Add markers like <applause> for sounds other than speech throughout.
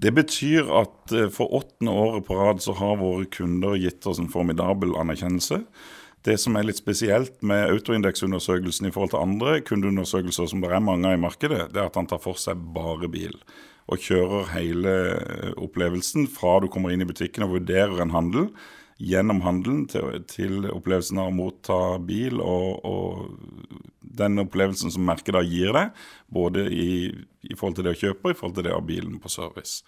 Det betyr at eh, for åttende året på rad så har våre kunder gitt oss en formidabel anerkjennelse. Det som er litt spesielt med autoindeksundersøkelsen i forhold til andre kundeundersøkelser som det er mange av i markedet, det er at han tar for seg bare bil. Og kjører hele eh, opplevelsen fra du kommer inn i butikken og vurderer en handel, gjennom handelen til, til opplevelsen av å motta bil og, og, den opplevelsen som merket da gir deg, både i, i, forhold til det å kjøpe og i forhold til det å ha bilen på service.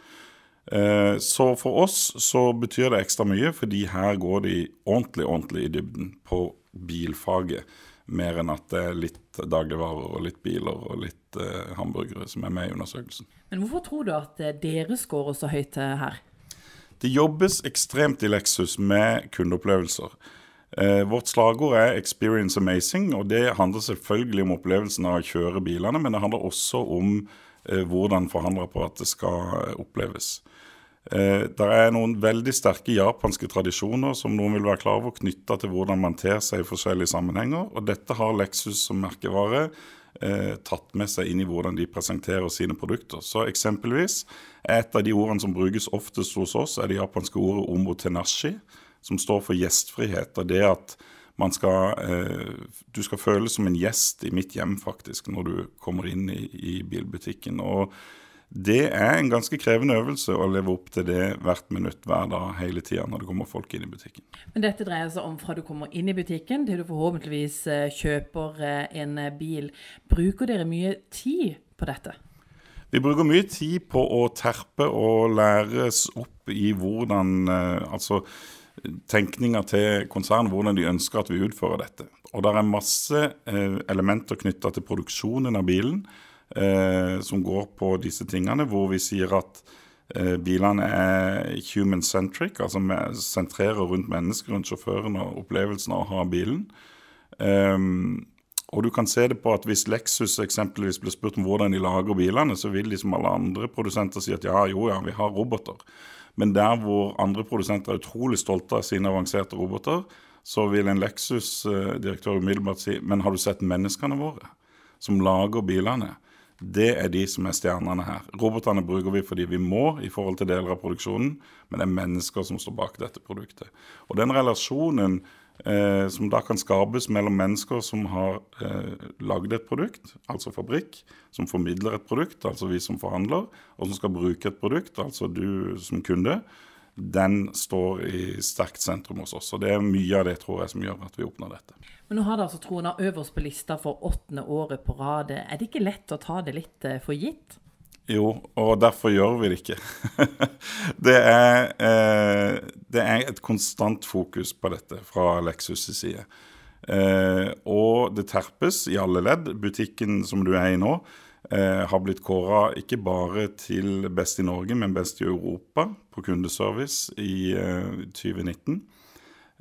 Eh, så for oss så betyr det ekstra mye, fordi her går de ordentlig, ordentlig i dybden på bilfaget. Mer enn at det er litt dagligvarer og litt biler og litt eh, hamburgere som er med i undersøkelsen. Men hvorfor tror du at eh, dere scorer så høyt her? Det jobbes ekstremt i Lexus med kundeopplevelser. Eh, vårt slagord er 'Experience Amazing', og det handler selvfølgelig om opplevelsen av å kjøre bilene, men det handler også om eh, hvordan forhandlerapparatet skal oppleves. Eh, det er noen veldig sterke japanske tradisjoner som noen vil være klar over, knytta til hvordan man ter seg i forskjellige sammenhenger. og Dette har Lexus som merkevare eh, tatt med seg inn i hvordan de presenterer sine produkter. Så Eksempelvis et av de ordene som brukes oftest hos oss, er det japanske ordet omotenashi, som står for gjestfrihet. og det at man skal, eh, Du skal føles som en gjest i mitt hjem, faktisk, når du kommer inn i, i bilbutikken. og det er en ganske krevende øvelse å leve opp til det hvert minutt hver dag hele tida når det kommer folk inn i butikken. Men dette dreier seg om fra du kommer inn i butikken til du forhåpentligvis eh, kjøper eh, en bil. Bruker dere mye tid på dette? Vi bruker mye tid på å terpe og læres opp i hvordan Altså tenkninga til konsernet, hvordan de ønsker at vi utfører dette. Og det er masse elementer knytta til produksjonen av bilen eh, som går på disse tingene, hvor vi sier at eh, bilene er human-centric, altså vi sentrerer rundt mennesker, rundt sjåføren og opplevelsen av å ha bilen. Um, og du kan se det på at Hvis Lexus eksempelvis blir spurt om hvordan de lager bilene, så vil de som alle andre produsenter si at ja, jo ja, vi har roboter. Men der hvor andre produsenter er utrolig stolte av sine avanserte roboter, så vil en Lexus-direktør umiddelbart si men har du sett menneskene våre som lager bilene? Det er de som er stjernene her. Robotene bruker vi fordi vi må i forhold til deler av produksjonen, men det er mennesker som står bak dette produktet. Og den relasjonen eh, som da kan skapes mellom mennesker som har eh, lagd et produkt, altså fabrikk, som formidler et produkt, altså vi som forhandler, og som skal bruke et produkt, altså du som kunde, den står i sterkt sentrum hos oss. Og det er mye av det tror jeg som gjør at vi oppnår dette. Men nå har det altså trona øverst på lista for åttende året på rad. Er det ikke lett å ta det litt eh, for gitt? Jo, og derfor gjør vi det ikke. <laughs> det, er, eh, det, er, et konstant fokus på dette fra Lexus' side. Eh, og det terpes i alle ledd. Butikken som du er i nå, eh, har blitt kåra ikke bare til best i Norge, men best i Europa på kundeservice i eh, 2019.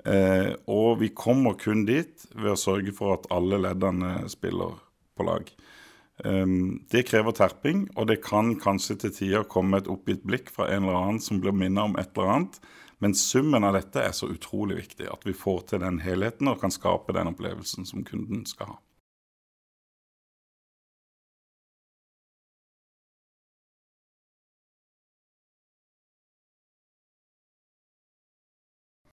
Eh, og vi kommer kun dit ved å sørge for at alle leddene spiller på lag. Um, det krever terping, og det kan kanskje til tider komme et oppgitt blikk fra en eller annen som blir minnet om et eller annet. Men summen av dette er så utrolig viktig, at vi får til den helheten og kan skape den opplevelsen som kunden skal ha.